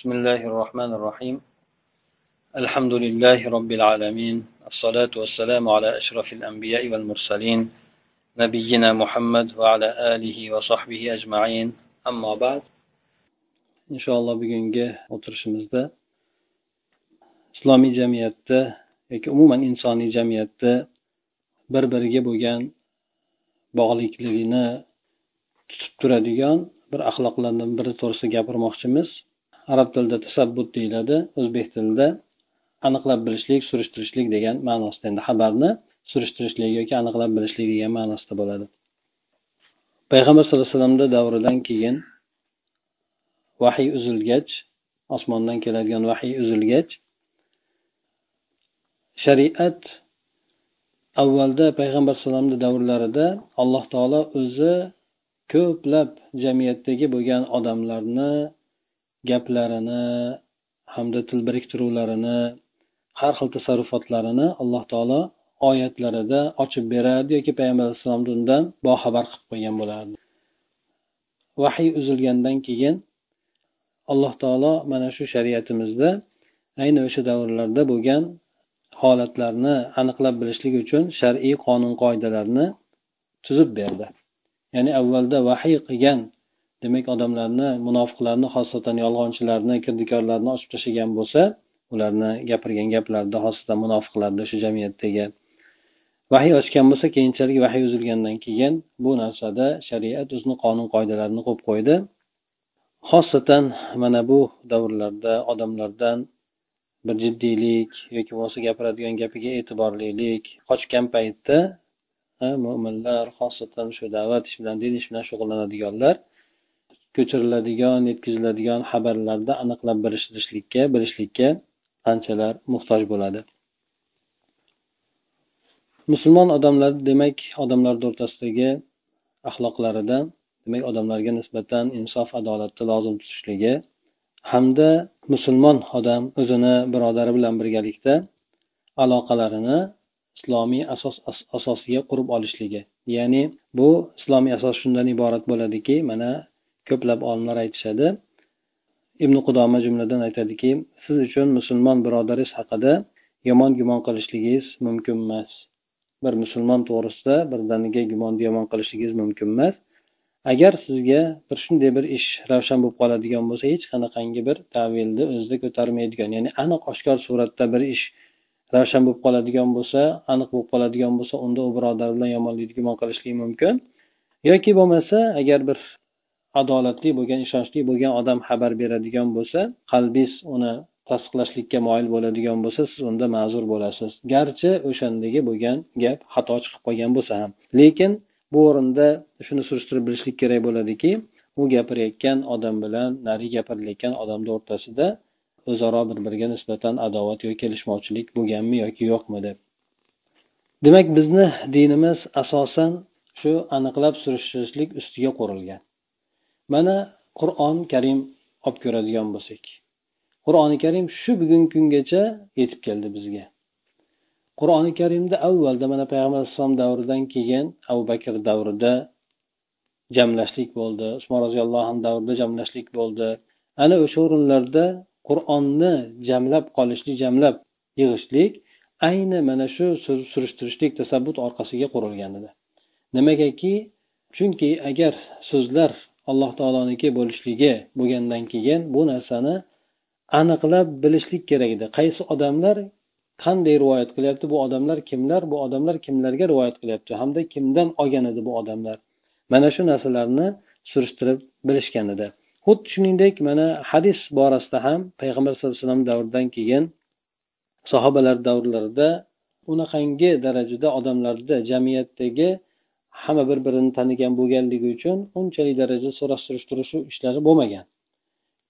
بسم الله الرحمن الرحيم الحمد لله رب العالمين الصلاة والسلام على أشرف الأنبياء والمرسلين نبينا محمد وعلى آله وصحبه أجمعين أما بعد إن شاء الله bugungi o'tirishimizda islomiy jamiyatda yoki umuman insoniy jamiyatda bir biriga bo'lgan bog'liqligini tutib turadigan bir axloqlardan biri to'g'risida gapirmoqchimiz Arab tilida tasabbut deyiladi o'zbek tilida aniqlab bilishlik surishtirishlik degan ma'nosida endi xabarni surishtirishlik yoki aniqlab bilishlik degan ma'nosida bo'ladi. Payg'ambar sallallohu alayhi vasallamni davridan keyin vahiy uzilgach osmondan keladigan vahiy uzilgach shariat avvalda payg'ambar alayhisalomni davrlarida alloh taolo o'zi ko'plab jamiyatdagi bo'lgan odamlarni gaplarini hamda til biriktiruvlarini har xil tasarrufotlarini alloh taolo oyatlarida ochib berardi yoki payg'ambar alayhissalomni undan boxabar qilib qo'ygan bo'lardi. Vahiy uzilgandan keyin alloh taolo mana shu shariatimizda ayni o'sha davrlarda bo'lgan holatlarni aniqlab bilishlik uchun shar'iy qonun qoidalarni tuzib berdi. Ya'ni avvalda vahiy qilgan demak odamlarni munofiqlarni xosatan yolg'onchilarni kirdikorlarni ochib tashlagan bo'lsa ularni gapirgan gaplarida xosatan munofiqlarni o'sha jamiyatdagi vahiy ochgan bo'lsa keyinchalik vahiy uzilgandan keyin bu narsada shariat o'zini qonun qoidalarini qo'yib qo'ydi. Xosatan mana bu davrlarda odamlardan bir jiddiylik yoki bo'lmasa gapiradigan gapiga e'tiborlilik qochgan paytda mo'minlar xosatan shu da'vat ish bilan din ish bilan shug'ullanadiganlar ko'chiriladigan yetkaziladigan xabarlarda aniqlab bilishlikka bilishlikka qanchalar muhtoj bo'ladi? Musulmon odamlar demak odamlarni o'rtasidagi axloqlaridan demak odamlarga nisbatan insof adolatni lozim tutishligi hamda musulmon odam o'zini birodari bilan birgalikda aloqalarini islomiy asos asosiga qurib olishligi. Ya'ni bu islomiy asos shundan iborat bo'ladiki mana ko'plab olimlar aytishadi. Ibn qudoma jumladan aytadiki siz uchun musulmon birodaringiz haqida yomon gumon qilishligingiz mumkin emas. Bir musulmon to'g'risida birdaniga gumon yomon qilishligingiz mumkin emas. Agar sizga bir shunday bir ish ravshan bo'lib qoladigan bo'lsa hech qanaqangi bir tavilni o'zida ko'tarmaydigan ya'ni aniq oshkor suratda bir ish ravshan bo'lib qoladigan bo'lsa aniq bo'lib qoladigan bo'lsa unda u birodar bilan yomonlikni gumon qilishlik mumkin. Yoki bo'lmasa agar bir adolatli bo'lgan ishonchli bo'lgan odam xabar beradigan bo'lsa qalbingiz uni tasdiqlashlikka moyil bo'ladigan bo'lsa siz unda ma'zur bo'lasiz. Garchi o'shandagi bo'lgan gap xato chiqib qolgan bo'lsa ham. Lekin bu o'rinda shuni surishtirib bilishlik kerak bo'ladiki u gapirayotgan odam bilan nari gapirilayotgan odamni o'rtasida o'zaro bir biriga nisbatan adovat yoki kelishmovchilik bo'lganmi yoki yo'qmi deb. Demak bizni dinimiz asosan shu aniqlab surishtirishlik ustiga qurilgan mana qur'oni karim olib ko'radigan bo'lsak. Qur'oni karim shu bugungi kungacha yetib keldi bizga. Qur'oni karimda avvalda mana payg'ambar alayhissalom davridan keyin abu bakr davrida jamlashlik bo'ldi usmon roziyallohu anhu davrida jamlashlik bo'ldi. Ana o'sha o'rinlarda qur'onni jamlab qolishlik jamlab yig'ishlik ayni mana shu surishtirishlik tasabbut orqasiga qurilgan edi. Nimagaki chunki agar so'zlar alloh taoloniki bo'lishligi bo'lgandan keyin bu narsani aniqlab bilishlik kerak edi. Qaysi odamlar qanday rivoyat qilyapti? Bu odamlar kimlar? Bu odamlar kimlarga rivoyat qilyapti? Hamda kimdan olgan edi bu odamlar? Mana shu narsalarni surishtirib bilishgan edi. Xuddi shuningdek mana hadis borasida ham payg'ambar sallallohu alayhi vasallam davridan keyin sahobalar davrlarida unaqangi darajada odamlarda jamiyatdagi hamma bir birini tanigan bo'lganligi uchun unchalik darajada so'rash surishtiruv ishlari bo'lmagan.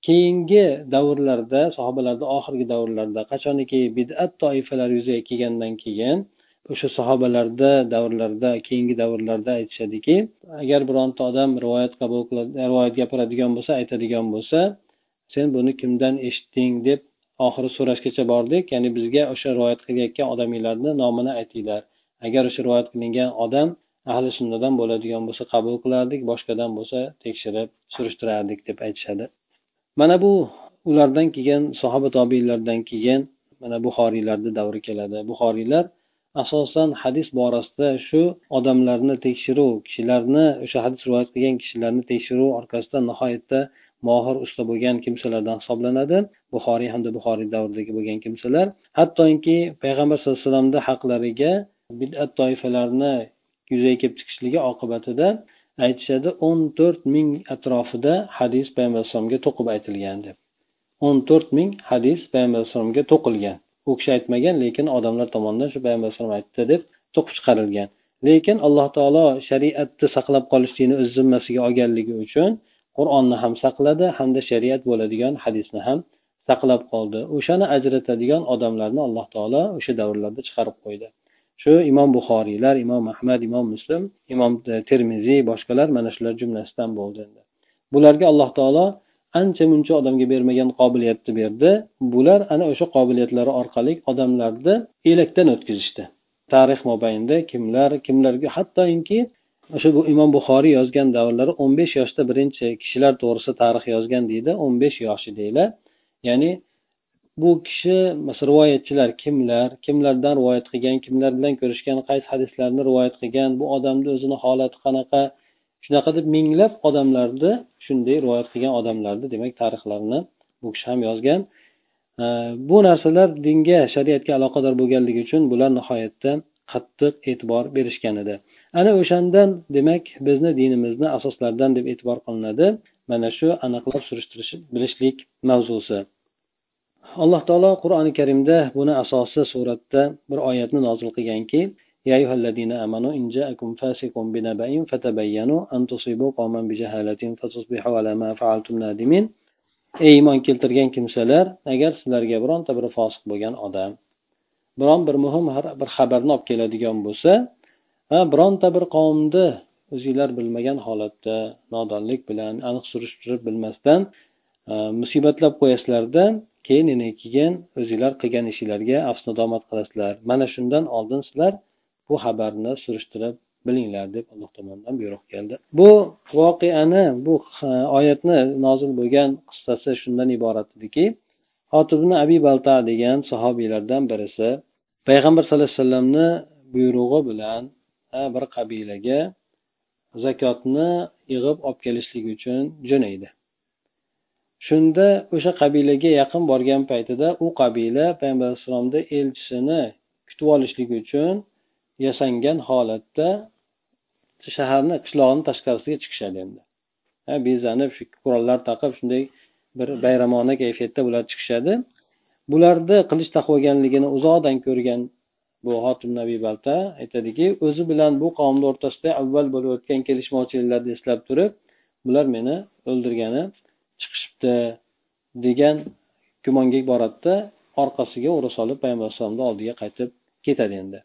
Keyingi davrlarda sahobalarni oxirgi davrlarda qachoniki bidat toifalari yuzaga kelgandan keyin o'sha sahobalarda davrlarda keyingi davrlarda aytishadiki agar bironta odam rivoyat qabul qiladi rivoyat gapiradigan bo'lsa aytadigan bo'lsa sen buni kimdan eshitding deb oxiri so'rashgacha bordik. Ya'ni bizga o'sha rivoyat qilayotgan odaminglarni nomini aytinglar. Agar o'sha rivoyat qilingan odam ahli sunnadan bo'ladigan bo'lsa qabul qilardik boshqadan bo'lsa tekshirib surishtirardik deb aytishadi. Mana bu ulardan keyin sahoba tobiinlardan keyin mana buxoriylarni davri keladi. Buxoriylar asosan hadis borasida shu odamlarni tekshiruv kishilarni o'sha hadis rivoyat qilgan kishilarni tekshiruv orqasida nihoyatda mohir usta bo'lgan kimsalardan hisoblanadi. Buxoriy hamda buxoriy davridagi bo'lgan kimsalar. Hattoki payg'ambar sallallohu alayhi vasallamni haqlariga bidat toifalarni yuzaga kelib chiqishligi oqibatida aytishadi o'n to'rt ming atrofida hadis payg'ambar alayhisalomga to'qib aytilgan deb. O'n to'rt ming hadis payg'ambar alayhisalomga to'qilgan. U kishi aytmagan lekin odamlar tomonidan shu payg'ambar alayhisalom aytdi deb to'qib chiqarilgan. Lekin alloh taolo shariatni saqlab qolishlikni o'z zimmasiga olganligi uchun qur'onni ham saqladi hamda shariat bo'ladigan hadisni ham saqlab qoldi. O'shani ajratadigan odamlarni alloh taolo o'sha davrlarda chiqarib qo'ydi. Shu imom buxoriylar imom ahmad imom muslim imom e, termiziy boshqalar mana shular jumlasidan bo'ldi bularga alloh taolo ancha muncha odamga bermagan qobiliyatni berdi. Bular ana o'sha qobiliyatlari orqali odamlarni elakdan o'tkazishdi. Tarix mobaynida kimlar kimlarga hattoki o'sha bu imom buxoriy yozgan davrlari o'n besh yoshda birinchi kishilar to'g'risida tarix yozgan deydi o'n besh yoshidaglar ya'ni bu kishi rivoyatchilar kimlar? Kimlardan rivoyat qilgan? Kimlar bilan ko'rishgan? Qaysi hadislarni rivoyat qilgan? Bu odamni o'zini holati qanaqa? Shunaqa deb minglab odamlarni shunday rivoyat qilgan odamlarni demak tarixlarini bu kishi ham yozgan. Bu narsalar dinga shariatga aloqador bo'lganligi uchun bular nihoyatda qattiq e'tibor berishgan edi. Ana o'shandan demak bizni dinimizni asoslaridan deb e'tibor qilinadi. Mana shu aniqlab surishtirish bilishlik mavzusi. alloh taolo qur'oni karimda buni asosi suratda bir oyatni nozil qilganki يا أيها الذين آمنوا إن جاءكم فاسق بنبأ فتبينوا أن تصيبوا قوما بجهالة فتصبحوا على ما فعلتم نادمين ey iymon keltirgan kimsalar agar sizlarga bironta bir fosiq bo'lgan odam biron bir muhim bir xabarni olib keladigan bo'lsa bironta bir qavmni o'zinglar bilmagan holatda nodonlik bilan aniq surishtirib bilmasdan musibatlab qo'yasizlarda keyin yana keyin o'zinglar qilgan ishinglarga afs nadomat qilasizlar. Mana shundan oldin sizlar bu xabarni surishtirib bilinglar deb alloh tomonidan buyruq keldi. Bu voqeani bu oyatni nozil bo'lgan qissasi shundan iborat ediki hotibni abi balta degan sahobiylardan birisi payg'ambar sallallohu alayhi vasallamni buyrug'i bilan bir qabilaga zakotni yig'ib olib kelishlik uchun jo'naydi. Shunda o'sha qabilaga yaqin borgan paytida u qabila payg'ambar alayhissalomni elchisini kutib olishlik uchun yasangan holatda shaharni qishlog'ini tashqarisiga chiqishadi endi. Bezanib shu qurollar taqib shunday bir bayramona kayfiyatda bular chiqishadi. Bularni qilich taqib olganligini uzoqdan ko'rgan bu hotim nabiy balta aytadiki o'zi bilan bu qavmni o'rtasida avval bo'lib o'tgan kelishmovchiliklarni eslab turib bular meni o'ldirgani ketdi degan gumonga boradida orqasiga o'ra solib payg'ambar alayhisalomni oldiga qaytib ketadi endi.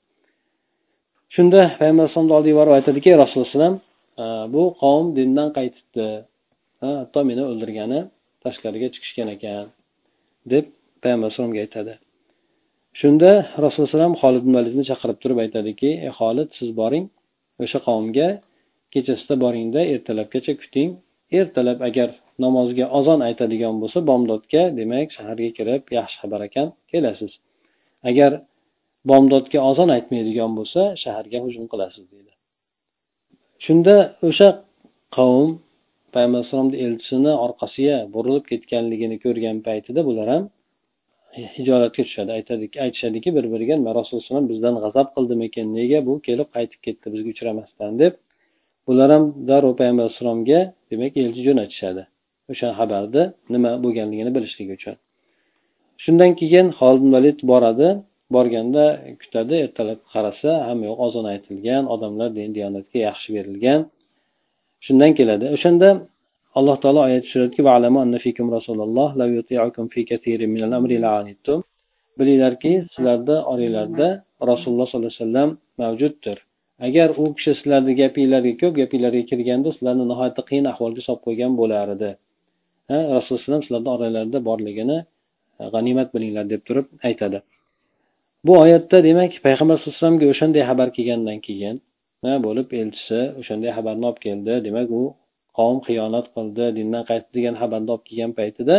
Shunda payg'ambar alayhisalomni oldiga borib aytadiki rasululloh alayhivasallam e, bu qavm dindan qaytibdi. Hatto meni o'ldirgani tashqariga chiqishgan ekan deb payg'ambar alayhisalomga aytadi. Shunda rasululloh alayhivasallam holid ibn validni chaqirib turib aytadiki ey holid siz boring. O'sha qavmga kechasida boringda ertalabgacha kuting. Ertalab agar namozga ozon aytadigan bo'lsa bomdodga demak shaharga kirib yaxshi xabar ekan kelasiz. Agar bomdodga ozon aytmaydigan bo'lsa shaharga hujum qilasiz deydi. Shunda o'sha qavm payg'ambar alayhisalomni elchisini orqasiga burilib ketganligini ko'rgan paytida bular ham hijolatga tushadi. Aytadik aytishadiki bir biriga nima rasululloh bizdan g'azab qildimikin? Nega bu kelib qaytib ketdi bizga uchramasdan? deb bular ham darrov payg'ambar alayhissalomga demak elchi jo'natishadi. O'sha xabarni nima bo'lganligini bilishligi uchun. Shundan keyin holid valid boradi. Borganda kutadi ertalab qarasa hamma yoq ozon aytilgan odamlar din diyonatga yaxshi berilgan. Shundan keladi. O'shanda alloh taolo oyat tushiradiki bilinglarki sizlarni oranglarda rasululloh sollallohu alayhi vasallam mavjuddir. Agar u kishi sizlarni gapinglarga ko'p gapinglarga kirganda sizlarni nihoyatda qiyin ahvolga solib qo'ygan bo'lar edi. Rasululloh alayhi sizlarni oranglarda borligini e, g'animat bilinglar deb turib aytadi. Bu oyatda demak payg'ambar alayhi vasallamga o'shanday xabar kelgandan keyin bo'lib elchisi o'shanday xabarni olib keldi. Demak u qavm xiyonat qildi dindan qaytdi degan xabarni olib kelgan paytida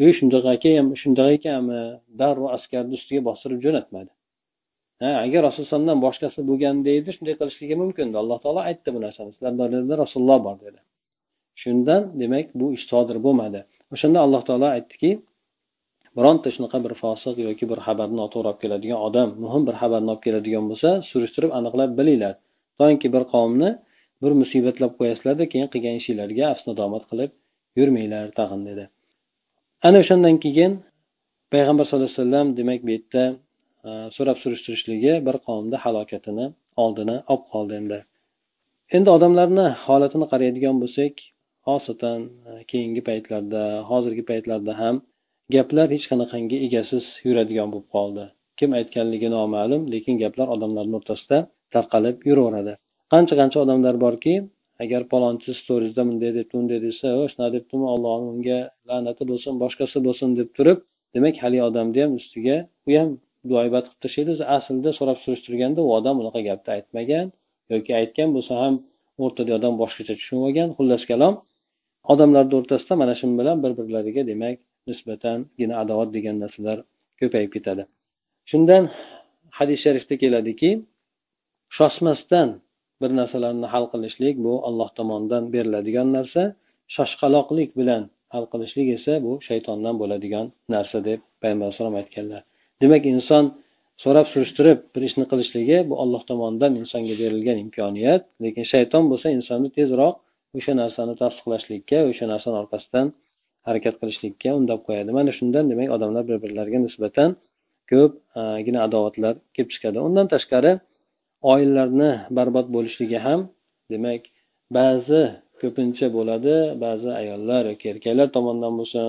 e shunaqa ekan shunaqa ekanmi darrov askarni ustiga bostirib jo'natmadi. Ha agar rasulullohdan boshqasi bo'lganda edi shunday qilishligi mumkin. Edi alloh taolo aytdi bu narsani. Sizlarni oranglarda rasululloh bor dedi. Shundan demak bu ish sodir bo'lmadi. O'shanda alloh taolo aytdiki bironta shunaqa bir fosiq yoki bir xabarni noto'g'ri olib keladigan odam muhim bir xabarni olib keladigan bo'lsa surishtirib aniqlab bilinglar. Toinki bir qavmni bir musibatlab qo'yasizlarda keyin qilgan ishinglarga asnadomat qilib yurmanglar tag'in dedi. Ana o'shandan keyin payg'ambar sallallohu alayhi vasallam demak bu yerda e, so'rab surishtirishligi bir qavmni halokatini oldini olib qoldi endi. Endi odamlarni holatini qaraydigan bo'lsak xosatan e, keyingi paytlarda hozirgi paytlarda ham gaplar hech qanaqangi egasiz yuradigan bo'lib qoldi. Kim aytganligi noma'lum lekin gaplar odamlarni o'rtasida tarqalib yuraveradi. Qancha qancha odamlar borki agar palonchi storiesda bunday debdi bunday desa shunaqa debdimi ollohni unga la'nati bo'lsin boshqasi bo'lsin deb turib demak haligi odamni ham ustiga u ham duoibat qilib tashlaydi. O'zi aslida so'rab surishtirganda u odam unaqa gapni aytmagan yoki aytgan bo'lsa ham o'rtada odam boshqacha tushunib olgan xullas kalom odamlarni o'rtasida mana shu bilan bir birlariga demak nisbatangina adovat degan narsalar ko'payib ketadi. Shundan hadis sharifda keladiki shoshmasdan bir narsalarni hal qilishlik bu alloh tomonidan beriladigan narsa shoshqaloqlik bilan hal qilishlik esa bu shaytondan bo'ladigan narsa deb payg'ambar alayhisalom aytganlar. Demak inson so'rab surishtirib bir ishni qilishligi bu alloh tomonidan insonga berilgan imkoniyat lekin shayton bo'lsa insonni tezroq o'sha narsani tasdiqlashlikka o'sha narsani orqasidan harakat qilishlikka undab qo'yadi. Mana shundan demak odamlar bir birlariga nisbatan ko'pgina e, adovatlar kelib chiqadi. Undan tashqari oilalarni barbod bo'lishligi ham demak ba'zi ko'pincha bo'ladi ba'zi ayollar yoki erkaklar tomonidan bo'lsin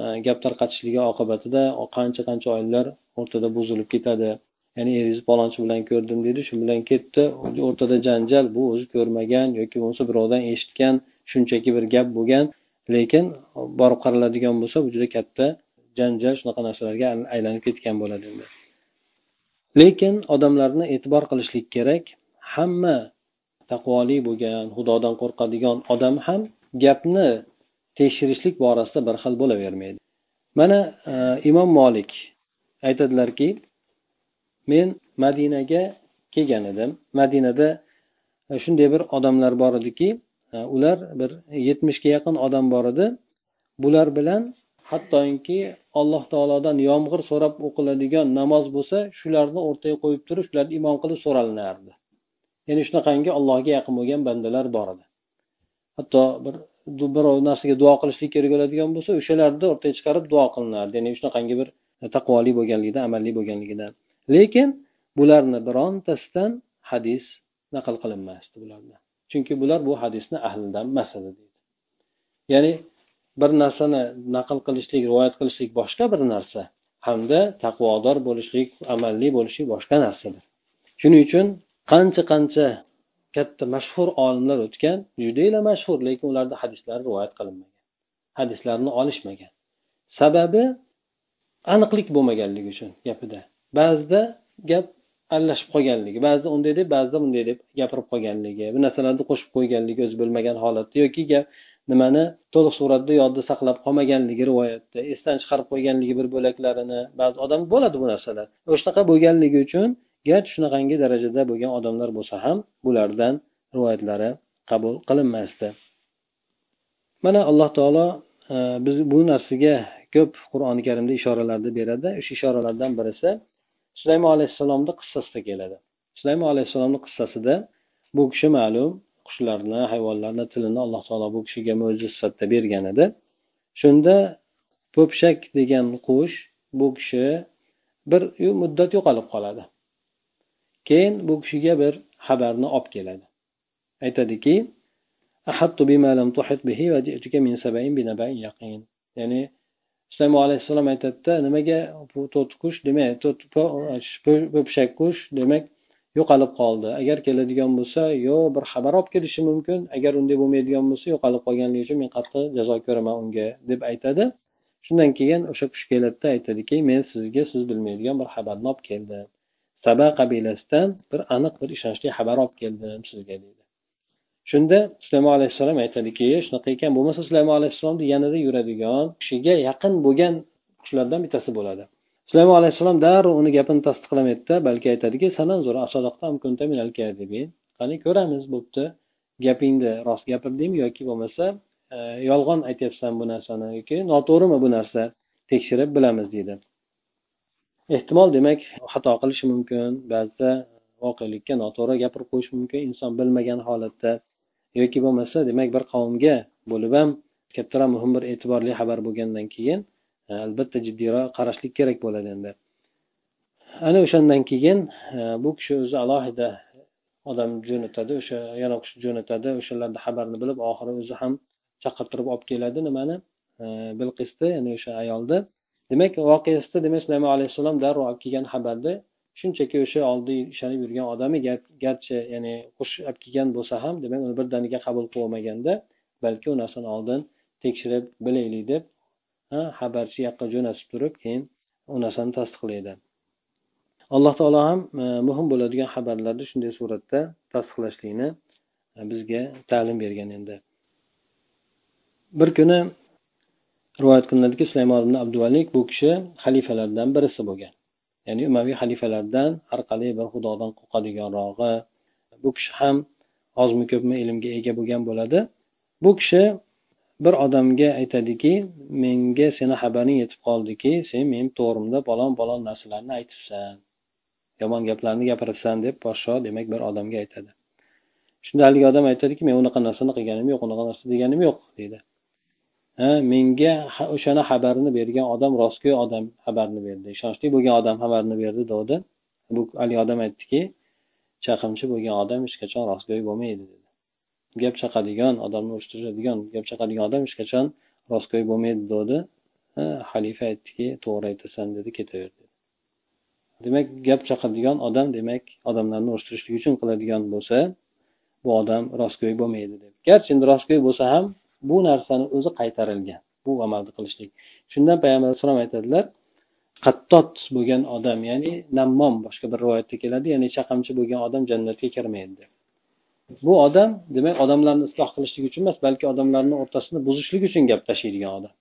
e, gap tarqatishligi oqibatida qancha qancha oilalar o'rtada buzilib ketadi. Ya'ni eringiz palonchi bilan ko'rdim dedi. Shu bilan ketdi. O'rtada janjal bu o'zi ko'rmagan yoki bo'lmasa birovdan eshitgan shunchaki bir gap bo'lgan. Lekin borib qaraladigan bo'lsa bu juda katta janjal shunaqa narsalarga aylanib ketgan bo'ladi endi. Lekin odamlarni e'tibor qilishlik kerak. Hamma taqvoli bo'lgan xudodan qo'rqadigan odam ham gapni tekshirishlik borasida bir xil bo'lavermaydi. Mana e, imom molik aytadilarki men madinaga kelgan edim. Madinada e, shunday bir odamlar bor ediki e, ular bir yetmishga yaqin odam bor edi. Bular bilan hattoki alloh taolodan yomg'ir so'rab o'qiladigan namoz bo'lsa shularni o'rtaga qo'yib turib shularni imom qilib so'ralinardi. Ya'ni shunaqangi allohga yaqin bo'lgan bandalar bor edi. Hatto bir birov narsaga duo qilishlik kerak bo'ladigan bo'lsa o'shalarni o'rtaga chiqarib duo qilinardi. Ya'ni shunaqangi bir e, taqvoli bo'lganligidan amalli bo'lganligidan lekin bularni birontasidan hadis naql qilinmasdi bulardan chunki bular bu hadisni ahlidan emas edi deydi. Ya'ni bir narsani naql qilishlik rivoyat qilishlik boshqa bir narsa hamda taqvodor bo'lishlik amalli bo'lishlik boshqa narsadir. Shuning uchun qancha qancha katta mashhur olimlar o'tgan judayla mashhur lekin ularni hadislari rivoyat qilinmagan hadislarni olishmagan. Sababi aniqlik bo'lmaganligi uchun gapida. Ba'zida gap aralashib qolganligi ba'zida unday deb ba'zida bunday deb gapirib qolganligi bu narsalarni qo'shib qo'yganligi o'zi bilmagan holatda yoki gap nimani to'liq suratda yodda saqlab qolmaganligi rivoyatda esdan chiqarib qo'yganligi bir bo'laklarini ba'zi odam bo'ladi bu narsalar. O'shanaqa bo'lganligi uchun garchi shunaqangi darajada bo'lgan odamlar bo'lsa ham bulardan rivoyatlari qabul qilinmasdi. Mana alloh taolo e, biz bu narsaga ko'p qur'oni karimda ishoralarni beradi. O'sha ishoralardan birisi sulaymon alayhissalomni qissasida keladi. Sulaymon alayhissalomni qissasida bu kishi ma'lum qushlarni hayvonlarni tilini alloh taolo bu kishiga mo'jiza sifatida bergan edi. Shunda po'pishak degan qush bu kishi bir muddat yo'qolib qoladi. Keyin bu kishiga bir xabarni olib keladi. Aytadiki ya'ni sulaymon alayhissalom aytadida nimaga bu to'tiqush demak po'pishak qush demak yo'qolib qoldi. Agar keladigan bo'lsa yo bir xabar olib kelishi mumkin agar unday bo'lmaydigan bo'lsa yo'qolib qolganligi uchun men qattiq jazo ko'raman unga deb aytadi. Shundan keyin o'sha qush keladida aytadiki men sizga siz bilmaydigan bir xabarni olib keldim. Saba qabilasidan bir aniq bir ishonchli xabar olib keldim sizga deydi shunda sulaymon alayhissalom aytadiki shunaqa ekan bo'lmasa sulaymon alayhissalomni yanada yuradigan kishiga yaqin bo'lgan qushlardan bittasi bo'ladi. Sulaymon alayhissalom darrov uni gapini tasdiqlamaydida balki aytadiki qani ko'ramiz bo'pti. Gapingni rost gapirdingmi yoki bo'lmasa e, yolg'on aytyapsan bu narsani yoki noto'g'rimi bu narsa tekshirib bilamiz deydi. Ehtimol demak xato qilishi mumkin ba'zida voqelikka noto'g'ri gapirib qo'yishi mumkin inson bilmagan holatda. Yoki bo'lmasa demak bir qavmga bo'lib ham kattaroq muhim bir e'tiborli xabar bo'lgandan keyin e, albatta jiddiyroq qarashlik kerak bo'ladi endi. Ana o'shandan keyin e, bu kishi o'zi alohida odam jo'natadi o'sha yana kishi jo'natadi o'shalarni xabarini bilib oxiri o'zi ham chaqirtirib olib keladi nimani? E, Bilqisni ya'ni o'sha ayolni demak voqeasida demak sulaymon alayhissalom darrov olib kelgan xabarni shunchaki o'sha oldin ishonib yurgan odami garchi ya'ni qush olib kelgan bo'lsa ham demak uni birdaniga qabul qilib olmaganda balki u narsani oldin tekshirib bilaylik deb xabarchi yoqqa jo'natib turib keyin u narsani tasdiqlaydi. Alloh taolo ham e, muhim bo'ladigan xabarlarni shunday suratda tasdiqlashlikni e, bizga ta'lim bergan endi. Bir kuni rivoyat qilinadiki sulaymon ibn abduvalik bu kishi xalifalardan birisi bo'lgan. Ya'ni umaviy xalifalardan har qalay bir xudodan qo'rqadiganrog'i bu kishi ham ozmi ko'pmi ilmga ega bo'lgan bo'ladi. Bu kishi bir odamga aytadiki menga seni xabaring yetib qoldiki sen meni to'g'rimda palon palon narsalarni aytibsan yomon gaplarni gapiribsan deb podsho demak bir odamga aytadi. Shunda haligi odam aytadiki men unaqa narsani qilganim yo'q unaqa narsa deganim yo'q deydi. Menga o'shani xabarini bergan odam rostgo'y odam xabarni berdi. Ishonchli bo'lgan odam xabarni berdi degdi. Bu haligi odam aytdiki chaqimchi bo'lgan odam hech qachon rostgo'y bo'lmaydi dedi. Gap chaqadigan odamni urushtiradigan gap chaqadigan odam hech qachon rostgo'y bo'lmaydi degdi. Xalifa aytdiki to'g'ri aytasan dedi ketaver dedi demak gap chaqadigan odam demak odamlarni urushtirishlik uchun qiladigan bo'lsa bu odam rostgo'y bo'lmaydi deb garchi endi rostgo'y bo'lsa ham bu narsani o'zi qaytarilgan. Bu amalni qilishlik. Shundan payg'ambar alayhissalom aytadilar qattot bo'lgan odam ya'ni nammom boshqa bir rivoyatda keladi ya'ni chaqamchi bo'lgan odam jannatga kirmaydi deb. Bu odam demak odamlarni isloh qilishlik uchun emas balki odamlarni o'rtasini buzishlik uchun gap tashlaydigan odam.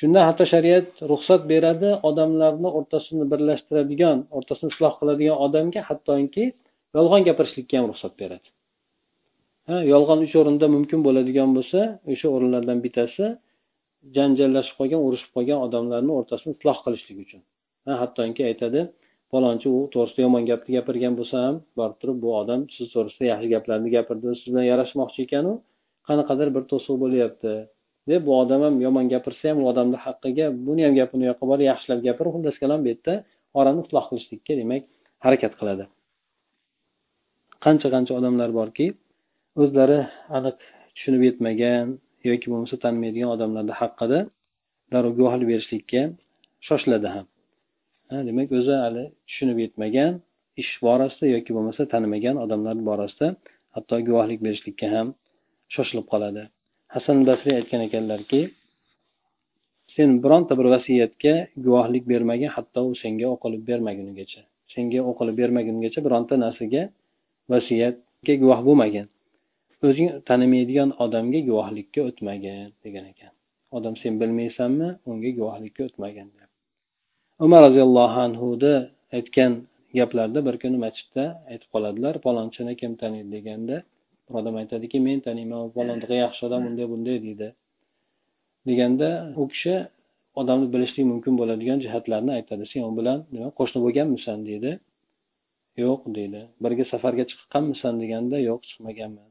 Shunda hatto shariat ruxsat beradi odamlarni o'rtasini birlashtiradigan o'rtasini isloh qiladigan odamga hattoki yolg'on gapirishlikka ham ruxsat beradi. Ha yolg'on uch o'rinda mumkin bo'ladigan bo'lsa o'sha o'rinlardan bittasi janjallashib qolgan urushib qolgan odamlarni o'rtasini isloh qilishlik uchun. Ha hattoki aytadi falonchi u to'g'risida yomon gapni gapirgan bo'lsa ham borib turib bu odam siz to'g'risida yaxshi gaplarni gapirdi siz bilan yarashmoqchi ekanu qanaqadir bir to'siq bo'lyapti deb bu odam ham yomon gapirsa ham u odamni haqqiga buni ham gapini u yoqqa borib yaxshilab gapirib xullas kalom bu yerda orani isloh qilishlikka demak harakat qiladi qancha qancha odamlar borki o'zlari aniq tushunib yetmagan yoki bo'lmasa tanimaydigan odamlarni haqida darrov guvohlik berishlikka shoshiladi ham. Demak o'zi hali tushunib yetmagan ish borasida yoki bo'lmasa tanimagan odamlar borasida hatto guvohlik berishlikka ham shoshilib qoladi. Hasan basriy aytgan ekanlarki sen bironta bir vasiyatga guvohlik bermagin hatto u senga o'qilib bermagunigacha. Senga o'qilib bermagungacha bironta narsaga vasiyatga guvoh bo'lmagin. O'zing tanimaydigan odamga guvohlikka o'tmagin degan ekan. Odam sen bilmaysanmi unga guvohlikka o'tmagin umar roziyallohu anhuni aytgan gaplarida bir kuni masjidda aytib qoladilar palonchini kim taniydi deganda bir odam aytadiki men taniyman u palondaqa yaxshi odam unday bunday deydi. Deganda u kishi odamni bilishlik mumkin bo'ladigan jihatlarni aytadi. Sen u bilan nima qo'shni bo'lganmisan? deydi. Yo'q deydi. Birga safarga chiqqanmisan? deganda yo'q chiqmaganman.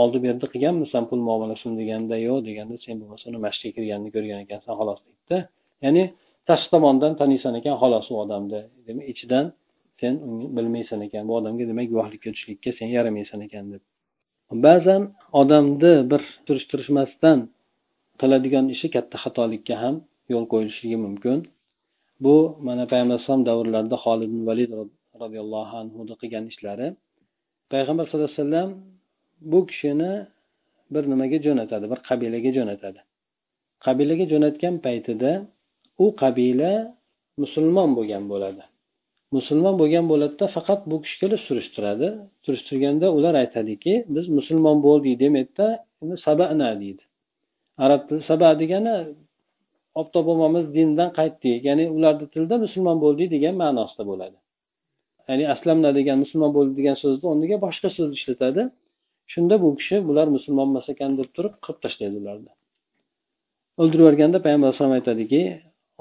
Oldi berdi qilganmisan pul muomalasini deganda yo'q deganda sen bo'lmasa uni masjidga kirganini ko'rgan ekansan xolos deydida ya'ni tashqi tomondan taniysan ekan xolos u odamni. Demak ichidan sen uni bilmaysan ekan bu odamga demak guvohlikka tushlikka sen yaramaysan ekan deb. Ba'zan odamni bir surishtirishmasdan qiladigan ishi katta xatolikka ham yo'l qo'yilishligi mumkin. Bu mana payg'ambar alayhisalom davrlarida holid valid roziyallohu anhu qilgan ishlari. Payg'ambar sallallohu alayhi vasallam bu kishini bir nimaga jo'natadi bir qabilaga jo'natadi. Qabilaga jo'natgan paytida u qabila musulmon bo'lgan bo'ladi. Musulmon bo'lgan bo'ladida faqat bu kishi kelib surishtiradi. Surishtirganda ular aytadiki biz musulmon bo'ldik demaydida sabana deydi. Arab tili saba degani ota bobomiz dindan qaytdik ya'ni ularni tilida musulmon bo'ldik degan ma'nosida bo'ladi. Ya'ni aslamna degan musulmon bo'ldi degan so'zni o'rniga boshqa so'z ishlatadi. Shunda bu kishi bular musulmon emas ekan deb turib qirib tashlaydi ularni. O'ldirib yuborganda payg'ambar alayhisalom aytadiki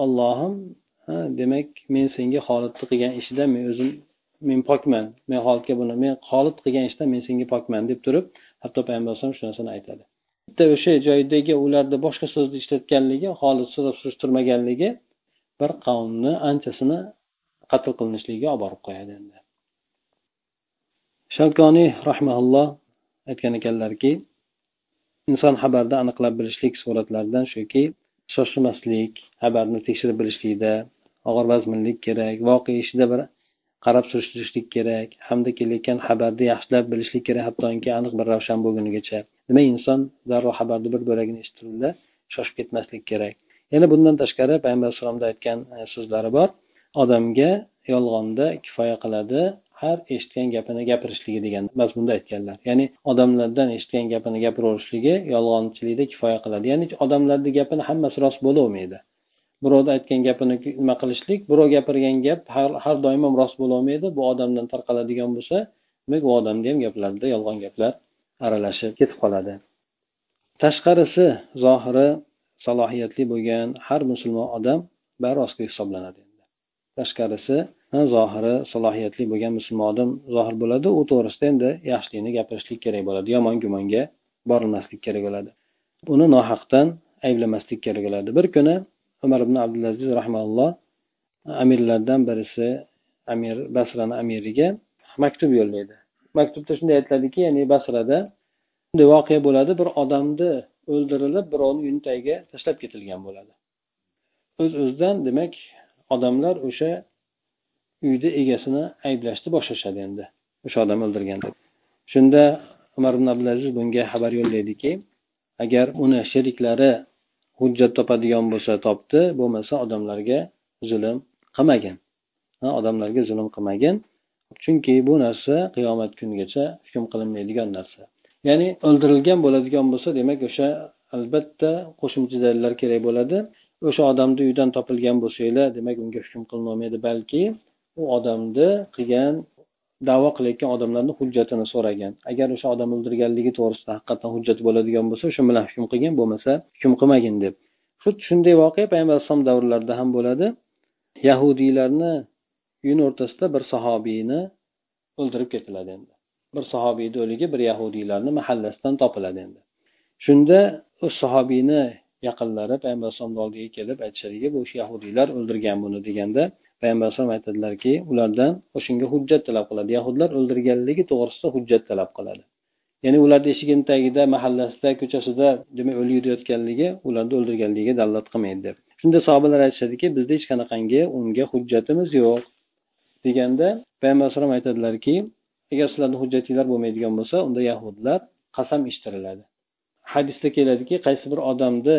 ollohim demak men senga holidni qilgan ishidan men o'zim men pokman men holidga buni men holid qilgan ishdan men senga pokman deb turib hatto payg'ambar alayhisalom shu narsani aytadi. Bitta o'sha joydagi ularni boshqa so'zni ishlatganligi holid so'rab surishtirmaganligi bir qavmni anchasini qatl qilinishligiga olib borib qo'yadi endi. Shavkoniy rahmaulloh aytgan ekanlarki inson xabarda aniqlab bilishlik suratlaridan shuki shoshilmaslik xabarni tekshirib bilishlikda og'ir vazminlik kerak voqea ishida bir qarab surishtirishlik kerak hamda kelayotgan xabarni yaxshilab bilishlik kerak hattoki aniq bir ravshan bo'lgunigacha. Demak inson darrov xabarni bir bo'lagini eshittiruvda shoshib ketmaslik kerak. Yana bundan tashqari payg'ambar alayhisalomda aytgan e, so'zlari bor. Odamga yolg'onda kifoya qiladi har eshitgan gapini gapirishligi degan mazmunda aytganlar. Ya'ni odamlardan eshitgan gapini gapiraverishligi yolg'onchilikda kifoya qiladi. Ya'ni odamlarni gapini hammasi rost bo'lavermaydi birovni aytgan gapini nima qilishlik birov gapirgan gap har, har doim ham rost bo'lolmaydi. Bu odamdan tarqaladigan bo'lsa demak u odamni ham gaplarida yolg'on gaplar aralashib ketib qoladi. Tashqarisi zohiri salohiyatli bo'lgan har musulmon odam bari rostgo'y hisoblanadi tashqarisi zohiri salohiyatli bo'lgan musulmon odam zohir bo'ladi u to'g'risida endi yaxshilikni gapirishlik kerak bo'ladi yomon gumonga borilmaslik kerak bo'ladi. Uni nohaqdan ayblamaslik kerak bo'ladi. Bir kuni umar ibn abdulaziz rahmaulloh amirlardan birisi amir basrani amiriga maktub yo'llaydi. Maktubda shunday aytiladiki ya'ni basrada bunday voqea bo'ladi bir odamni o'ldirilib birovni uyini tagiga tashlab ketilgan bo'ladi. O'z öz o'zidan demak odamlar o'sha uyni egasini ayblashni boshlashadi endi. O'sha odam o'ldirgan deb. Shunda umar ibn abdulaziz bunga xabar yo'llaydiki agar uni sheriklari hujjat topadigan bo'lsa topdi bo'lmasa odamlarga zulm qilmagin. Odamlarga zulm qilmagin. Chunki bu narsa qiyomat kunigacha hukm qilinmaydigan narsa. Ya'ni o'ldirilgan bo'ladigan bo'lsa demak o'sha albatta qo'shimcha dalillar kerak bo'ladi. O'sha odamni uyidan topilgan bo'lsanglar demak unga hukm qilinolmaydi balki u odamni qilgan davo qilayotgan odamlarni hujjatini so'ragan. Agar o'sha odam o'ldirganligi to'g'risida haqiqatdan hujjat bo'ladigan bo'lsa o'sha bilan hukm qilgin bo'lmasa hukm qilmagin deb. Xuddi shunday voqea payg'ambar alayhisalom davrlarida ham bo'ladi. Yahudiylarni uyini o'rtasida bir sahobiyni o'ldirib ketiladi endi. Bir sahobiyni o'ligi bir yahudiylarni mahallasidan topiladi endi. Shunda u sahobiyni yaqinlari payg'ambar alayhisalomni oldiga kelib aytishadiki bu yahudiylar o'ldirgan buni deganda payg'ambar alayhisalom aytadilarki ulardan o'shanga hujjat talab qiladi. Yahudlar o'ldirganligi to'g'risida hujjat talab qiladi. Ya'ni ularni eshigini tagida mahallasida ko'chasida demak o'lib yurayotganligi ularni o'ldirganligiga dalolat qilmaydi deb. Shunda sahobalar aytishadiki bizda hech qanaqangi unga hujjatimiz yo'q. Deganda payg'ambar alayhisalom aytadilarki agar sizlarni hujjatinglar bo'lmaydigan bo'lsa unda yahudlar qasam ichtiriladi hadisda keladiki qaysi bir odamni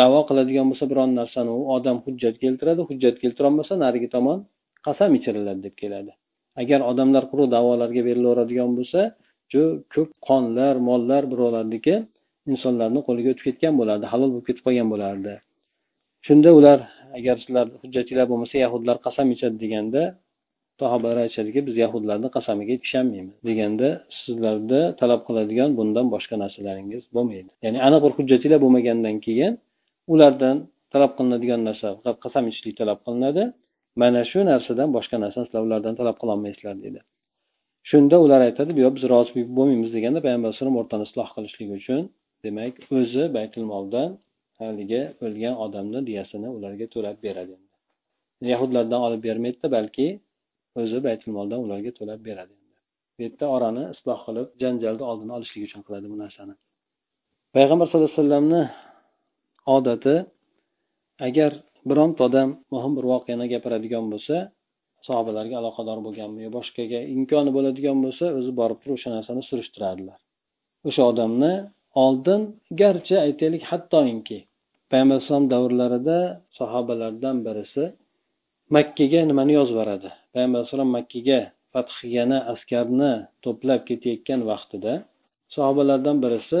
davo qiladigan bo'lsa biron narsani u odam hujjat keltiradi hujjat keltirolmasa narigi tomon qasam ichiriladi deb keladi. Agar odamlar quruq davolarga berilaveradigan bo'lsa shu ko'p qonlar mollar birovlarniki insonlarni qo'liga o'tib ketgan bo'lardi halol bo'lib ketib qolgan bo'lardi. Shunda ular agar sizlar hujjatinglar bo'lmasa yahudlar qasam ichadi deganda sahobalar aytishadiki biz yahudlarni qasamiga ishonmaymiz deganda sizlarda talab qiladigan bundan boshqa narsalaringiz bo'lmaydi. Ya'ni aniq bir hujjatinglar bo'lmagandan keyin ulardan talab qilinadigan narsa qasam ichishlik talab qilinadi. Mana shu narsadan boshqa narsani sizlar ulardan talab qilolmaysizlar deydi shunda ular aytadi yo'q biz rozi bo'lmaymiz deganda payg'ambar alayhisalom o'rtani isloh qilishlik uchun demak o'zi baytul moldan haligi o'lgan odamni diyasini ularga to'lab beradi. Yahudlardan olib bermaydida balki o'zi baytul moldan ularga to'lab beradi. Bu yerda orani isloh qilib janjalni oldini olishlik uchun qiladi bu narsani. Payg'ambar sallallohu alayhi vasallamni odati agar bironta odam muhim bir voqeani gapiradigan bo'lsa sahobalarga aloqador bo'lganmi yo boshqaga imkoni bo'ladigan bo'lsa o'zi borib turib o'sha narsani surishtiradilar. O'sha odamni oldin garchi aytaylik hattoki payg'ambar alayhisalom davrlarida sahobalardan birisi makkaga nimani yozib yuboradi? Payg'ambar alayhisalom makkaga fath qilgani askarni to'plab ketayotgan vaqtida sahobalardan birisi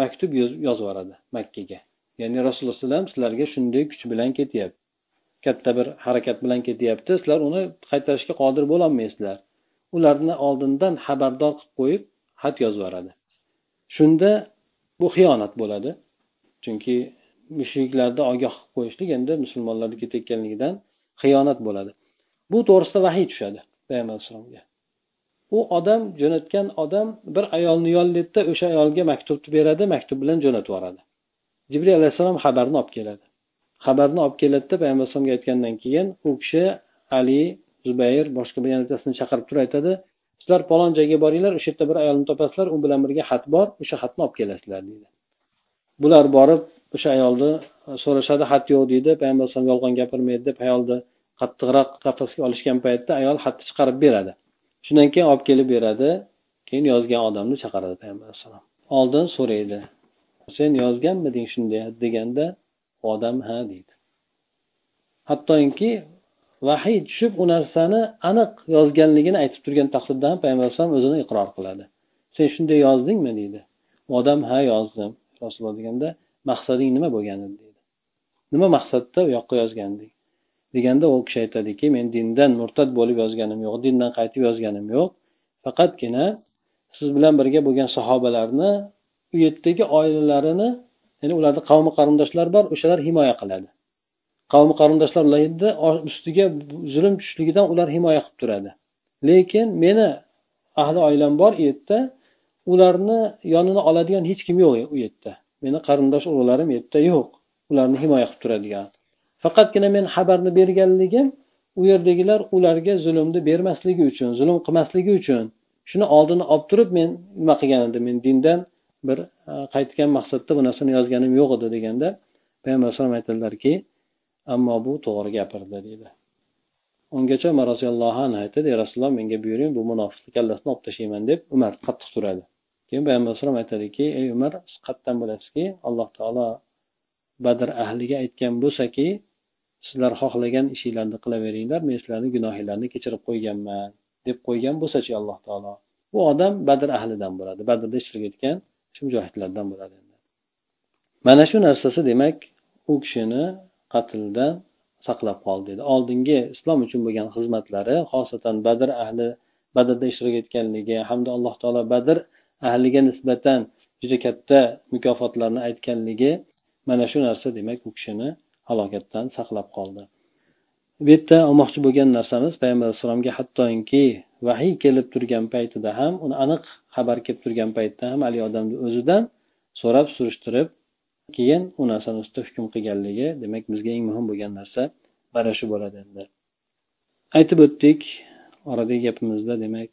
maktub yozib yuboradi makkaga. Ya'ni rasululloh alayhivasallam sizlarga shunday kuch bilan ketyapti. Katta bir harakat bilan ketyapti. Sizlar uni qaytarishga qodir bo'lolmaysizlar. Ularni oldindan xabardor qilib qo'yib xat yozib yuboradi. Shunda bu xiyonat bo'ladi. Chunki mushriklarni ogoh qilib qo'yishlik endi musulmonlarni ketayotganligidan xiyonat bo'ladi. Bu to'g'risida vahiy tushadi payg'ambar alayhissalomga u odam jo'natgan odam bir ayolni yollaydida o'sha ayolga maktubni beradi maktub bilan jo'natib yuboradi. Jibril alayhissalom xabarni olib keladi. Xabarni olib keladida payg'ambar alayhisalomga aytgandan keyin u kishi ali zubayr boshqa bir yana chaqirib turib aytadi. Sizlar falon joyga boringlar o'sha yerda bir ayolni topasizlar u bilan birga xat bor o'sha xatni olib kelasizlar deydi. Bular borib o'sha ayolni so'rashadi xat yo'q deydi. Payg'ambar alayhisalom yolg'on gapirmaydi deb ayolni qattiqroq qafasga olishgan paytda ayol xatni chiqarib beradi. Shundan keyin olib kelib beradi. Keyin yozgan odamni chaqiradi payg'ambar alayhissalom oldin so'raydi. Sen yozganmiding shunday deganda odam ha deydi. Hattoki vahiy tushib u narsani aniq yozganligini aytib turgan taqdirda ham payg'ambar alayhisalom o'zini iqror qiladi. Sen shunday yozdingmi? deydi. Odam ha yozdim. Rasululloh deganda maqsading nima bo'lgan edi deydi. Nima maqsadda u yoqqa yozganding? deganda u kishi aytadiki men dindan murtad bo'lib yozganim yo'q dindan qaytib yozganim yo'q. Faqatgina siz bilan birga bo'lgan sahobalarni u yerdagi oilalarini ya'ni ularni qavmi qarindoshlari bor o'shalar himoya qiladi. Qavmi qarindoshlar ularni ustiga zulm tushishligidan ular himoya qilib turadi. Lekin meni ahli oilam bor u yerda ularni yonini oladigan hech kim yo'q u yerda. Meni qarindosh urug'larim u yerda yo'q. Ularni himoya qilib turadigan. Faqatgina men xabarni berganligim u yerdagilar ularga zulmni bermasligi uchun zulm qilmasligi uchun shuni oldini olib turib men nima qilgan edim? Men dindan bir e, qaytgan maqsadda bu narsani yozganim yo'q edi deganda payg'ambar alayhisalom aytadilarki ammo bu to'g'ri gapirdi deydi ungacha umar roziyallohu anhu aytadi ey rasululloh menga buyuring bu munofiqni kallasini olib tashlayman deb umar qattiq turadi keyin payg'ambar alayhisalom aytadiki ey umar siz qayerdan bilasizki alloh taolo badr ahliga aytgan bo'lsaki sizlar xohlagan ishinglarni qilaveringlar men sizlarni gunohinglarni kechirib qo'yganman deb qo'ygan bo'lsachi alloh taolo. Bu odam badr ahlidan bo'ladi. Badrda ishtirok etgan shu mujohidlardan bo'ladi mana shu narsasi demak u kishini qatldan saqlab qoldi dedi oldingi islom uchun bo'lgan xizmatlari xosatan badr ahli badrda ishtirok etganligi hamda alloh taolo badr ahliga nisbatan juda katta mukofotlarni aytganligi mana shu narsa demak u kishini halokatdan saqlab qoldi. Bu yerda olmoqchi bo'lgan narsamiz payg'ambar alayhissalomga hattoki vahiy kelib turgan paytida ham uni aniq xabar kelib turgan paytda ham haligi odamni o'zidan so'rab surishtirib keyin u narsani ustida hukm qilganligi demak bizga eng muhim bo'lgan narsa mana shu bo'ladi endi. Aytib o'tdik oradagi gapimizda demak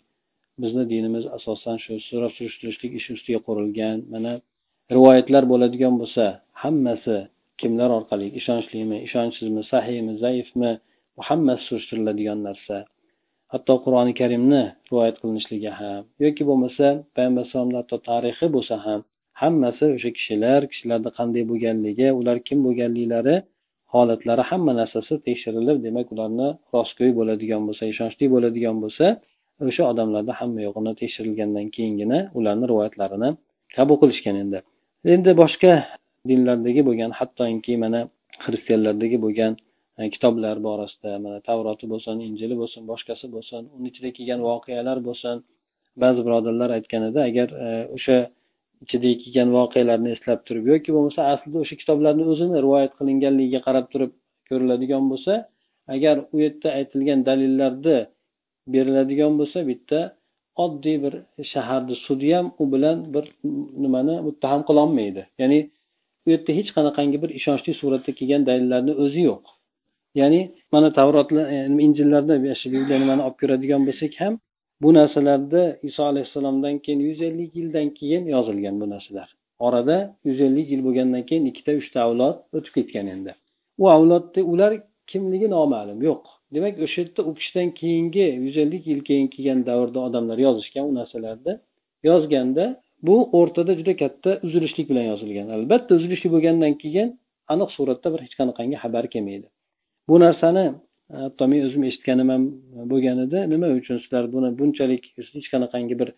bizni dinimiz asosan shu so'rab surishtirishlik ishi ustiga qurilgan mana rivoyatlar bo'ladigan bo'lsa hammasi kimlar orqali ishonchlimi ishonchsizmi sahiymi zaifmi bu hammasi surishtiriladigan narsa hatto qur'oni karimni rivoyat qilinishligi ham yoki bo'lmasa payg'ambar alayhisalomni hatto tarixi bo'lsa ham hammasi o'sha kishilar kishilarni qanday bo'lganligi ular kim bo'lganliklari holatlari hamma narsasi tekshirilib demak ularni rostgo'y bo'ladigan bo'lsa ishonchli bo'ladigan bo'lsa o'sha odamlarni hamma yo'g'ini tekshirilgandan keyingina ularni rivoyatlarini qabul qilishgan endi endi boshqa dinlardagi bo'lgan hattoki mana xristianlardagi bo'lgan kitoblar borasida mana tavroti bo'lsin injili bo'lsin boshqasi bo'lsin uni ichida kelgan voqealar bo'lsin. Ba'zi birodarlar aytgan edi agar e, o'sha ichidagi kelgan voqealarni eslab turib yoki bo'lmasa aslida o'sha kitoblarni o'zini rivoyat qilinganligiga qarab turib ko'riladigan bo'lsa agar u yerda aytilgan dalillarni beriladigan bo'lsa bitta oddiy bir shaharni sudi ham u bilan bir nimani muttaham qilolmaydi. Ya'ni u yerda hech qanaqangi bir ishonchli suratda kelgan dalillarni o'zi yo'q. Ya'ni mana tavrotlar e, injillarda nimani olib ko'radigan bo'lsak ham bu narsalarda iso alayhissalomdan keyin yuz ellik yildan keyin yozilgan bu narsalar. Orada yuz ellik yil bo'lgandan keyin ikkita uchta avlod o'tib ketgan endi. U avlodda ular kimligi noma'lum yo'q. Demak o'sha yerda u kishidan keyingi yuz ellik yil keyin kelgan davrda odamlar yozishgan u narsalarni yozganda bu o'rtada juda katta uzilishlik bilan yozilgan. Albatta uzilishlik bo'lgandan keyin aniq suratda bir hech qanaqangi xabar kelmaydi. Bu narsani e, hatto men o'zim eshitganim ham bo'lgan edi. Nima uchun sizlar buni bunchalik hech qanaqangi bir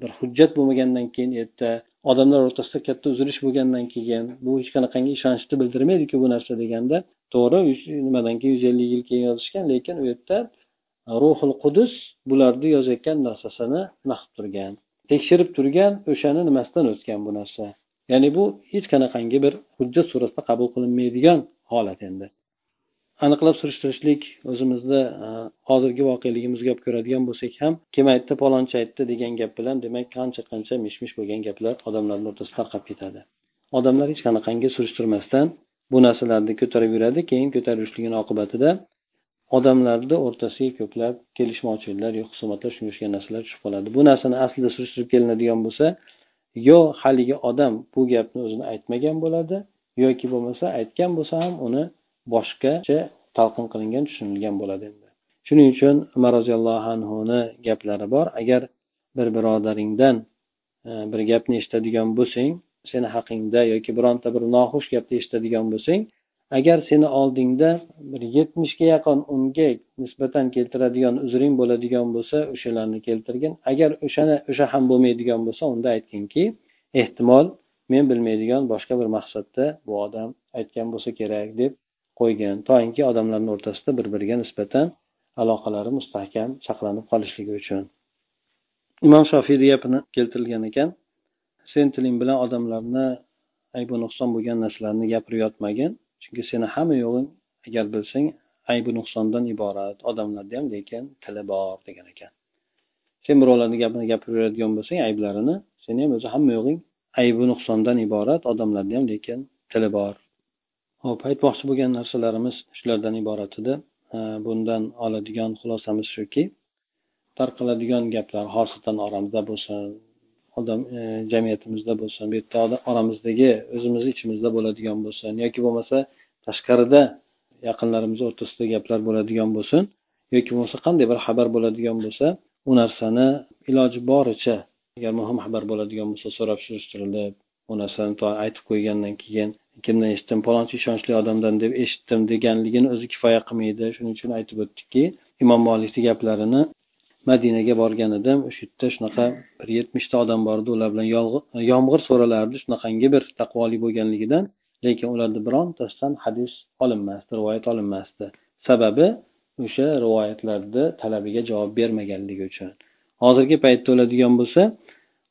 bir hujjat bo'lmagandan keyin e, u yerda odamlar o'rtasida katta uzilish bo'lgandan keyin bu hech qanaqangi ishonchni bildirmaydiku bu narsa deganda to'g'ri nimadan keyin yuz ellik yil keyin yozishgan lekin u yerda e, ruhul qudus bularni yozayotgan narsasini nima qilib turgan tekshirib turgan o'shani nimasidan o'tgan bu narsa? Ya'ni bu hech qanaqangi bir hujjat surasida qabul qilinmaydigan holat endi. Aniqlab surishtirishlik o'zimizda e, hozirgi voqeligimizga olib ko'radigan bo'lsak ham kim aytdi palonchi aytdi degan gap bilan demak qancha qancha mish mish bo'lgan gaplar odamlarni o'rtasida tarqab ketadi. Odamlar hech qanaqangi surishtirmasdan bu narsalarni ko'tarib yuradi keyin ko'tarib yurishligini oqibatida odamlarni o'rtasiga ko'plab kelishmovchiliklar yo husumatlar shunga o'xshagan narsalar tushib qoladi. Bu narsani aslida surishtirib kelinadigan bo'lsa yo haligi odam bu gapni o'zini aytmagan bo'ladi yoki bo'lmasa aytgan bo'lsa ham uni boshqacha talqin qilingan tushunilgan bo'ladi endi. Shuning uchun umar roziyallohu anhuni gaplari bor. Agar bir birodaringdan e, bir gapni eshitadigan bo'lsang seni haqingda yoki bironta bir noxush gapni eshitadigan bo'lsang agar seni oldingda bir yetmishga yaqin unga nisbatan keltiradigan uzring bo'ladigan bo'lsa o'shalarni keltirgin. Agar o'shani o'sha ham bo'lmaydigan bo'lsa unda aytginki ehtimol men bilmaydigan boshqa bir maqsadda bu odam aytgan bo'lsa kerak deb qo'ygan. Toinki odamlarni o'rtasida bir biriga nisbatan aloqalari mustahkam saqlanib qolishligi uchun. Imom shofiyni gapini keltirilgan ekan. Sen tiling bilan odamlarni aybi nuqson bo'lgan narsalarni gapirib yotmagin chunki seni hamma yo'g'ing agar bilsang aybi nuqsondan iborat odamlarda ham lekin tili bor degan ekan. Sen birovlarni gapini gapirib yuradigan bo'lsang ayblarini seni ham o'zi hamma yo'g'ing aybi nuqsondan iborat odamlarda ham lekin tili bor hop aytmoqchi bo'lgan narsalarimiz shulardan iborat edi. Bundan oladigan xulosamiz shuki tarqaladigan gaplar xosatan oramizda bo'lsin odam e, jamiyatimizda bo'lsin bu yerda oramizdagi o'zimizni ichimizda bo'ladigan bo'lsin yoki bo'lmasa tashqarida yaqinlarimiz o'rtasida gaplar bo'ladigan bo'lsin yoki bo'lmasa qanday bir xabar bo'ladigan bo'lsa u narsani iloji boricha agar muhim xabar bo'ladigan bo'lsa so'rab surishtirilib u narsani aytib qo'ygandan keyin kimdan eshitdim palonchi ishonchli odamdan deb eshitdim deganligini o'zi kifoya qilmaydi shuning uchun aytib o'tdikki imom molikni gaplarini madinaga borgan edim. O'sha yerda shunaqa bir yetmishta odam bor edi ular bilan yomg'ir so'ralardi. Shunaqangi bir taqvoli bo'lganligidan. Lekin ularni birontasidan hadis olinmasdi rivoyat olinmasdi. Sababi o'sha rivoyatlarni talabiga javob bermaganligi uchun. Hozirgi paytda o'ladigan bo'lsa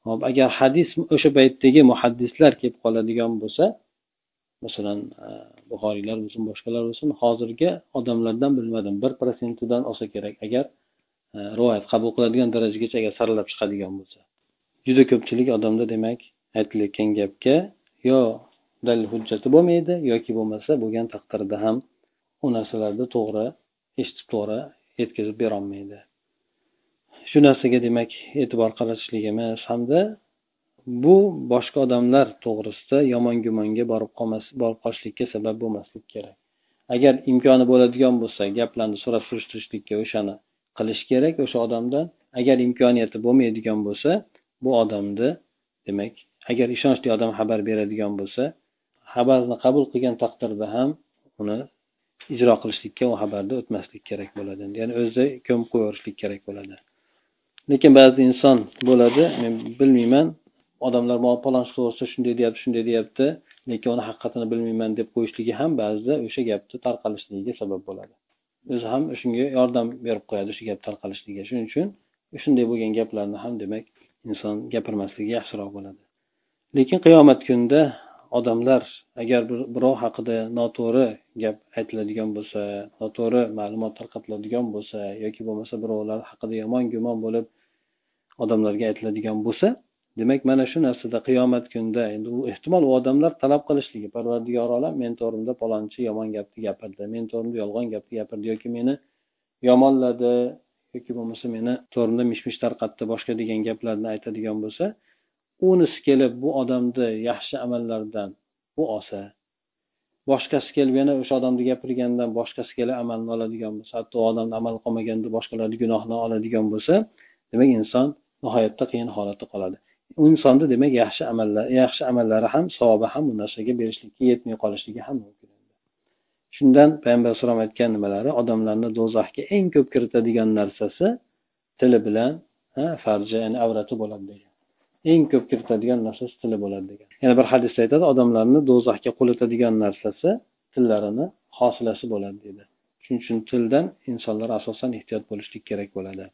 hop agar hadis o'sha paytdagi muhaddislar kelib qoladigan bo'lsa masalan e, buxoriylar bo'lsin boshqalar bo'lsin hozirgi odamlardan bilmadim. Bir protsentidan olsa kerak. Agar e, rivoyat qabul qiladigan darajagacha agar saralab chiqadigan bo'lsa. Juda ko'pchilik odamda demak aytilayotgan gapga yo dalil hujjati bo'lmaydi yoki bo'lmasa bo'lgan taqdirda ham u narsalarni to'g'ri eshitib to'g'ri yetkazib berolmaydi. Shu narsaga demak e'tibor qaratishligimiz hamda bu boshqa odamlar to'g'risida yomon gumonga borib qolmas borib qolishlikka sabab bo'lmasligi kerak. Agar imkoni bo'ladigan bo'lsa gaplarni so'rab surishtirishlikka o'shani qilish kerak o'sha odamdan. Agar imkoniyati bo'lmaydigan bo'lsa bu odamni demak agar ishonchli odam xabar beradigan bo'lsa xabarni qabul qilgan taqdirda ham uni ijro qilishlikka u xabarni o'tmaslik kerak bo'ladi. Ya'ni o'zi ko'mib qo'yaverishlik kerak bo'ladi. Lekin ba'zi inson bo'ladi men bilmayman odamlar palonchi to'g'risida shunday deyapti shunday deyapti lekin uni haqiqatini bilmayman deb qo'yishligi ham ba'zida o'sha gapni tarqalishligiga sabab bo'ladi. O'zi ham shunga yordam berib qo'yadi o'sha gap tarqalishligiga shuning uchun shunday bo'lgan gaplarni ham demak inson gapirmasligi yaxshiroq bo'ladi. Lekin qiyomat kunida odamlar agar birov haqida noto'g'ri gap aytiladigan bo'lsa noto'g'ri ma'lumot tarqatiladigan bo'lsa yoki bo'lmasa birovlar haqida yomon gumon bo'lib odamlarga aytiladigan bo'lsa demak mana shu narsada qiyomat kunida endi u ehtimol u odamlar talab qilishligi parvardigor olam meni to'g'rimda palonchi yomon gapni gapirdi meni to'g'rimda yolg'on gapni gapirdi yoki meni yomonladi yoki bo'lmasa meni to'g'rimda mish mish tarqatdi boshqa degan gaplarni aytadigan bo'lsa unisi kelib bu odamni yaxshi amallaridan u olsa boshqasi kelib yana o'sha odamni gapirgandan boshqasi kelib amalni oladigan bo'lsa hatto u odamni amal qilmaganda boshqalarni gunohini oladigan bo'lsa demak inson nihoyatda qiyin holatda qoladi. U insonni demak yaxshi amallar yaxshi amallari ham savobi ham u narsaga berishlikka yetmay qolishligi ham mumkin shundan payg'ambar alayhisalom aytgan nimalari odamlarni do'zaxga eng ko'p kiritadigan narsasi tili bilan farji ya'ni avrati bo'ladi degan. Eng ko'p kiritadigan narsasi tili bo'ladi degan. Yana bir hadisda aytadi odamlarni do'zaxga qulatadigan narsasi tillarini hosilasi bo'ladi deydi shuning uchun tildan insonlar asosan ehtiyot bo'lishlik kerak bo'ladi.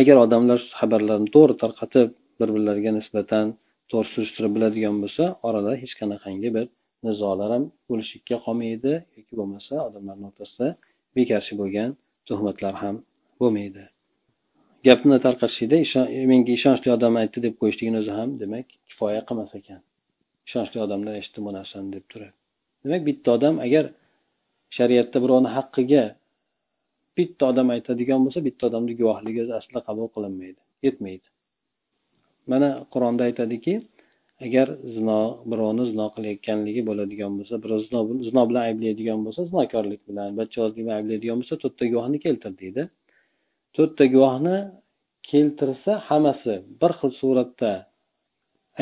Agar odamlar xabarlarni to'g'ri tarqatib bir birlariga nisbatan to'g'ri surishtirib biladigan bo'lsa orada hech qanaqangi bir nizolar ham bo'lishlikka qolmaydi yoki bo'lmasa odamlarni o'rtasida bekarchi bo'lgan tuhmatlar ham bo'lmaydi. Gapni tarqatishlikda menga ishonchli odam aytdi deb qo'yishligini o'zi ham demak kifoya qilmas ekan. Ishonchli odamlar eshitdi bu narsani deb turib. Demak bitta odam agar shariatda birovni haqqiga bitta odam aytadigan bo'lsa bitta odamni guvohligi aslida qabul qilinmaydi yetmaydi. Mana qur'onda aytadiki agar zino birovni zino qilayotganligi bo'ladigan bo'lsa birov zino bilan ayblaydigan bo'lsa zinokorlik bilan bachchavozlik bilan ayblaydigan bo'lsa to'rtta guvohni keltir deydi. To'rtta guvohni keltirsa hammasi bir xil suratda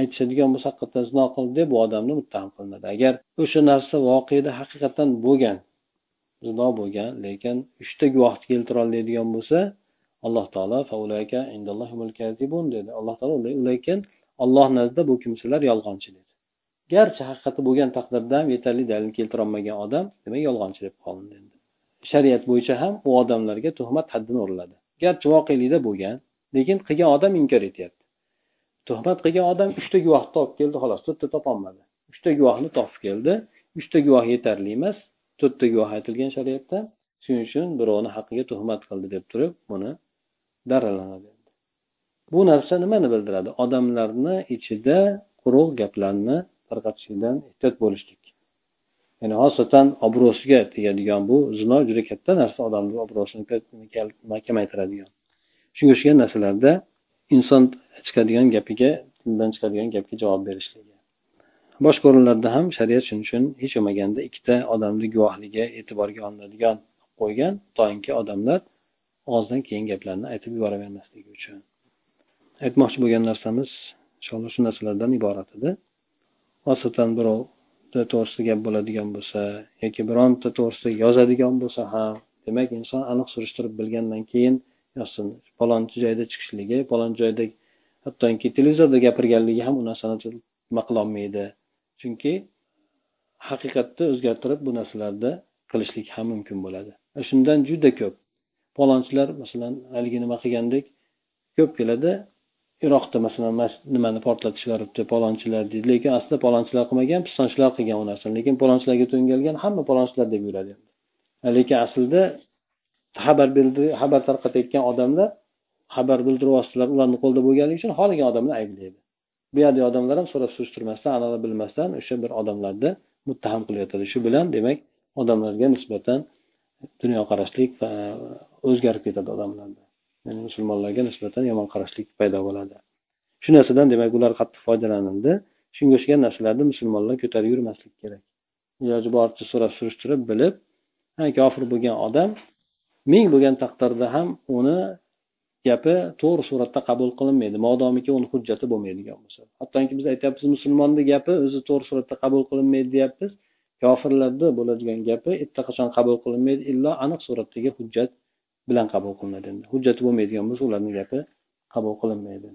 aytishadigan bo'lsa haqiqatdan zino qildi deb bu odamni muttaham qilinadi. Agar o'sha narsa voqeda haqiqatdan bo'lgan zino bo'lgan lekin uchta guvohni keltira oladigan bo'lsa alloh taolo dedi. Alloh taolo lekin olloh nazdida bu kimsalar yolg'onchi dedi garchi haqiqati bo'lgan taqdirda ham yetarli dalil keltirolmagan odam demak yolg'onchi deb qolindi shariat bo'yicha ham u odamlarga tuhmat haddini uriladi garchi voqelikda bo'lgan lekin qilgan odam inkor etyapti. Tuhmat qilgan odam uchta guvohni topib keldi xolos to'rtta topolmadi. Uchta guvohni topib keldi uchta guvoh yetarli emas to'rtta guvoh aytilgan shariatda. Shuning uchun birovni haqqiga tuhmat qildi deb turib buni daralanadi. Bu narsa nimani bildiradi? Odamlarni ichida quruq gaplarni tarqatishlikdan ehtiyot bo'lishlik. Ya'ni xosatan obro'siga tegadigan bu zino juda katta narsa. Odamni obro'sini kamaytiradigan. Shunga o'xshagan narsalarda inson chiqadigan gapiga tildan chiqadigan gapga javob berishligi. Boshqa o'rinlarda ham shariat shuning uchun hech bo'lmaganda ikkita odamni guvohligi e'tiborga olinadigan qo'ygan toinki odamlar og'zidan kelgan gaplarni aytib yuboravermasligi uchun. Aytmoqchi bo'lgan narsamiz inshaalloh shu narsalardan iborat edi. Xosatan birov to'g'risida gap bo'ladigan bo'lsa yoki bironta to'g'risida yozadigan bo'lsa ham demak inson aniq surishtirib bilgandan keyin yozsin. Palonchi joyda chiqishligi palonchi joyda hattoki televizorda gapirganligi ham u narsani nima qilolmaydi chunki haqiqatni o'zgartirib bu narsalarda qilishlik ham mumkin bo'ladi. Shundan juda ko'p palonchilar masalan haligi nima qilgandek ko'p keladi. Iroqda masalan nimani portlatishlar palonchilar deydi. Lekin aslida palonchilar qilmagan pistonchilar qilgan u narsani. Lekin palonchilarga to'ngalgan hamma palonchilar deb yuradi lekin aslida xabar berdi xabar tarqatayotgan odamlar xabar bildiruv vositalari ularni qo'lida bo'lganligi uchun xohlagan odamni ayblaydi. Bu yoqdagi odamlar ham so'rab surishtirmasdan anaqa bilmasdan o'sha bir odamlarni muttaham qilayotadi. Shu bilan demak odamlarga nisbatan dunyoqarashlik o'zgarib ketadi odamlarda. Ya'ni musulmonlarga nisbatan yomon qarashlik paydo bo'ladi. Shu narsadan demak ular qattiq foydalanildi. Shunga o'xshagan narsalarni musulmonlar ko'tarib yurmaslik kerak. Iloji boricha so'rab surishtirib bilib ha kofir bo'lgan odam ming bo'lgan taqdirda ham uni gapi to'g'ri suratda qabul qilinmaydi. Modomiki uni hujjati bo'lmaydigan bo'lsa. Hattoki biz aytyapmiz musulmonni gapi o'zi to'g'ri suratda qabul qilinmaydi deyapmiz. Kofirlarda bo'ladigan gapi qachon qabul qilinmaydi illo aniq suratdagi hujjat bilan qabul qilinadi. Endi hujjati bo'lmaydigan bo'lsa ularni gapi qabul qilinmaydi.